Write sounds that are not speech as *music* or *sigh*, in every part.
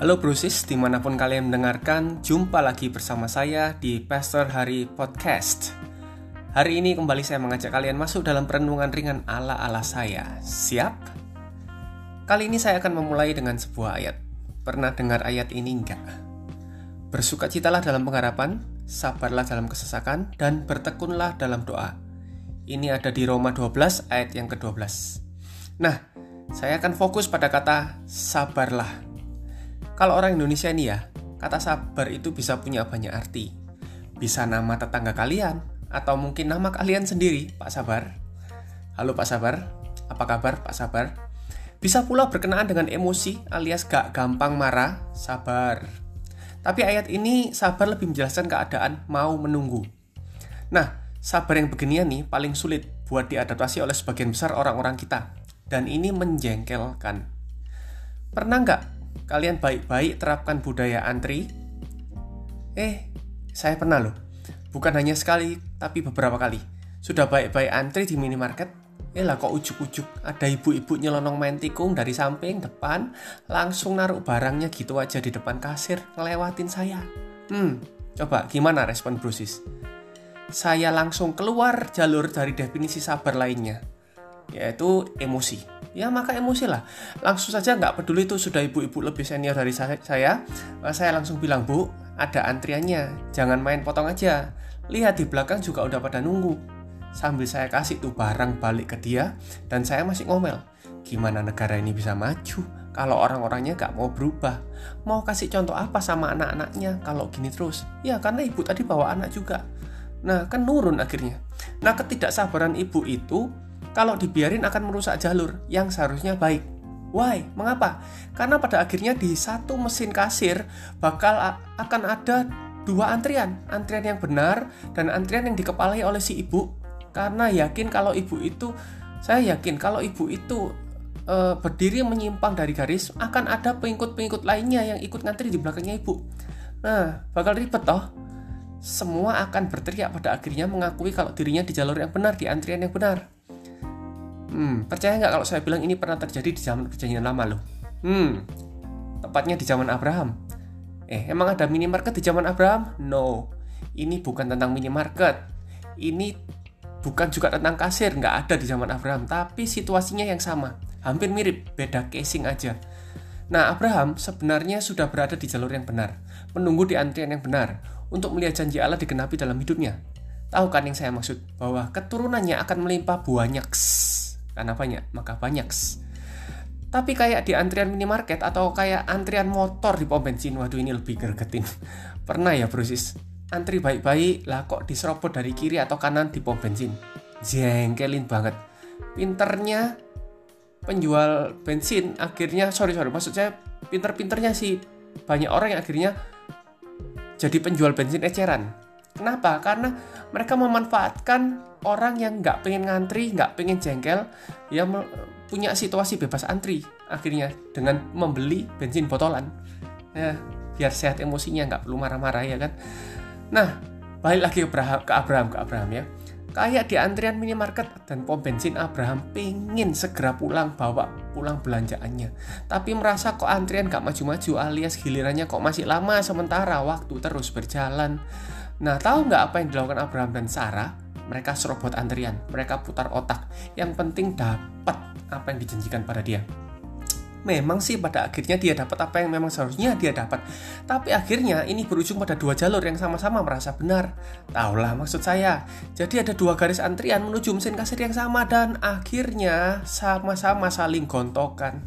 Halo Brusis, di mana pun kalian mendengarkan, jumpa lagi bersama saya di Pastor Hari Podcast. Hari ini kembali saya mengajak kalian masuk dalam perenungan ringan ala-ala saya. Siap? Kali ini saya akan memulai dengan sebuah ayat. Pernah dengar ayat ini enggak? Bersukacitalah dalam pengharapan, sabarlah dalam kesesakan, dan bertekunlah dalam doa. Ini ada di Roma 12 ayat yang ke-12. Nah, saya akan fokus pada kata sabarlah kalau orang Indonesia ini ya, kata sabar itu bisa punya banyak arti. Bisa nama tetangga kalian, atau mungkin nama kalian sendiri, Pak Sabar. Halo Pak Sabar, apa kabar Pak Sabar? Bisa pula berkenaan dengan emosi alias gak gampang marah, sabar. Tapi ayat ini sabar lebih menjelaskan keadaan mau menunggu. Nah, sabar yang beginian nih paling sulit buat diadaptasi oleh sebagian besar orang-orang kita. Dan ini menjengkelkan. Pernah nggak kalian baik-baik terapkan budaya antri? Eh, saya pernah loh. Bukan hanya sekali, tapi beberapa kali. Sudah baik-baik antri di minimarket, eh lah kok ujuk-ujuk ada ibu-ibu nyelonong main tikung dari samping depan, langsung naruh barangnya gitu aja di depan kasir, ngelewatin saya. Hmm, coba gimana respon Brusis? Saya langsung keluar jalur dari definisi sabar lainnya, yaitu emosi. Ya maka emosi lah. Langsung saja nggak peduli itu sudah ibu-ibu lebih senior dari saya saya saya langsung bilang bu ada antriannya. Jangan main potong aja. Lihat di belakang juga udah pada nunggu. Sambil saya kasih tuh barang balik ke dia dan saya masih ngomel. Gimana negara ini bisa maju kalau orang-orangnya gak mau berubah? Mau kasih contoh apa sama anak-anaknya kalau gini terus? Ya karena ibu tadi bawa anak juga. Nah kan nurun akhirnya. Nah ketidaksabaran ibu itu kalau dibiarin akan merusak jalur yang seharusnya baik. Why? Mengapa? Karena pada akhirnya di satu mesin kasir bakal akan ada dua antrian, antrian yang benar dan antrian yang dikepalai oleh si ibu. Karena yakin kalau ibu itu, saya yakin kalau ibu itu e, berdiri menyimpang dari garis, akan ada pengikut-pengikut lainnya yang ikut ngantri di belakangnya ibu. Nah, bakal ribet toh. Semua akan berteriak pada akhirnya mengakui kalau dirinya di jalur yang benar, di antrian yang benar. Hmm, percaya nggak kalau saya bilang ini pernah terjadi di zaman perjanjian lama loh? Hmm, tepatnya di zaman Abraham. Eh, emang ada minimarket di zaman Abraham? No, ini bukan tentang minimarket. Ini bukan juga tentang kasir, nggak ada di zaman Abraham. Tapi situasinya yang sama, hampir mirip, beda casing aja. Nah, Abraham sebenarnya sudah berada di jalur yang benar, menunggu di antrian yang benar, untuk melihat janji Allah digenapi dalam hidupnya. Tahu kan yang saya maksud? Bahwa keturunannya akan melimpah buahnya. Karena banyak, maka banyak. Tapi kayak di antrian minimarket atau kayak antrian motor di pom bensin, waduh ini lebih gergetin. *laughs* Pernah ya brosis, antri baik-baik lah kok diserobot dari kiri atau kanan di pom bensin. Jengkelin banget. Pinternya penjual bensin akhirnya, sorry sorry, maksud saya pinter-pinternya sih banyak orang yang akhirnya jadi penjual bensin eceran. Kenapa? Karena mereka memanfaatkan orang yang nggak pengen ngantri, nggak pengen jengkel, ya punya situasi bebas antri akhirnya dengan membeli bensin botolan. Ya, biar sehat emosinya, nggak perlu marah-marah ya kan. Nah, balik lagi ke Abraham, ke Abraham, ke Abraham ya. Kayak di antrian minimarket dan pom bensin Abraham pengen segera pulang bawa pulang belanjaannya. Tapi merasa kok antrian gak maju-maju alias gilirannya kok masih lama sementara waktu terus berjalan. Nah tahu nggak apa yang dilakukan Abraham dan Sarah? mereka serobot antrian, mereka putar otak. Yang penting dapat apa yang dijanjikan pada dia. Memang sih pada akhirnya dia dapat apa yang memang seharusnya dia dapat. Tapi akhirnya ini berujung pada dua jalur yang sama-sama merasa benar. Taulah maksud saya. Jadi ada dua garis antrian menuju mesin kasir yang sama dan akhirnya sama-sama saling gontokan.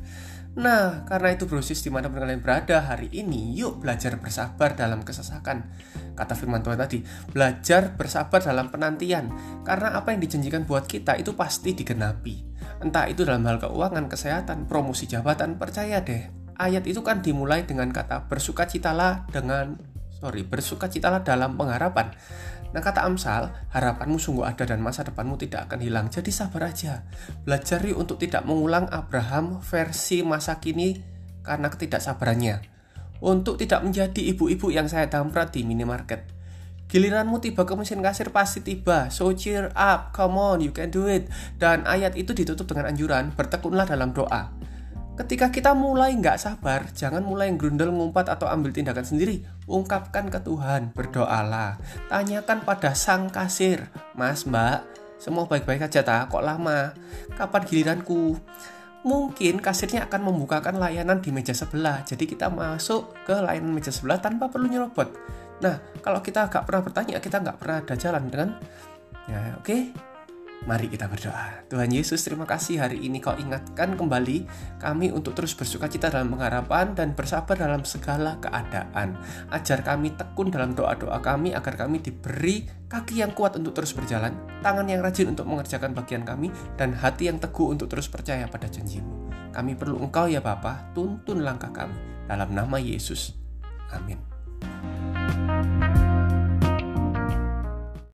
Nah, karena itu brosis di mana pun kalian berada hari ini, yuk belajar bersabar dalam kesesakan. Kata firman Tuhan tadi, belajar bersabar dalam penantian. Karena apa yang dijanjikan buat kita itu pasti digenapi. Entah itu dalam hal keuangan, kesehatan, promosi jabatan, percaya deh. Ayat itu kan dimulai dengan kata bersukacitalah dengan sorry bersukacitalah dalam pengharapan. Nah kata Amsal, harapanmu sungguh ada dan masa depanmu tidak akan hilang. Jadi sabar aja. Belajar yuk untuk tidak mengulang Abraham versi masa kini karena ketidaksabarannya. Untuk tidak menjadi ibu-ibu yang saya damprat di minimarket. Giliranmu tiba ke mesin kasir pasti tiba. So cheer up, come on, you can do it. Dan ayat itu ditutup dengan anjuran, bertekunlah dalam doa. Ketika kita mulai nggak sabar, jangan mulai grundel ngumpat atau ambil tindakan sendiri. Ungkapkan ke Tuhan, berdoalah. Tanyakan pada sang kasir, Mas, Mbak, semua baik-baik aja tak? Kok lama? Kapan giliranku? Mungkin kasirnya akan membukakan layanan di meja sebelah. Jadi kita masuk ke layanan meja sebelah tanpa perlu nyerobot. Nah, kalau kita nggak pernah bertanya, kita nggak pernah ada jalan dengan ya oke okay? Mari kita berdoa. Tuhan Yesus, terima kasih hari ini kau ingatkan kembali kami untuk terus bersuka cita dalam pengharapan dan bersabar dalam segala keadaan. Ajar kami tekun dalam doa-doa kami agar kami diberi kaki yang kuat untuk terus berjalan, tangan yang rajin untuk mengerjakan bagian kami, dan hati yang teguh untuk terus percaya pada janjimu. Kami perlu engkau ya Bapa, tuntun langkah kami. Dalam nama Yesus. Amin.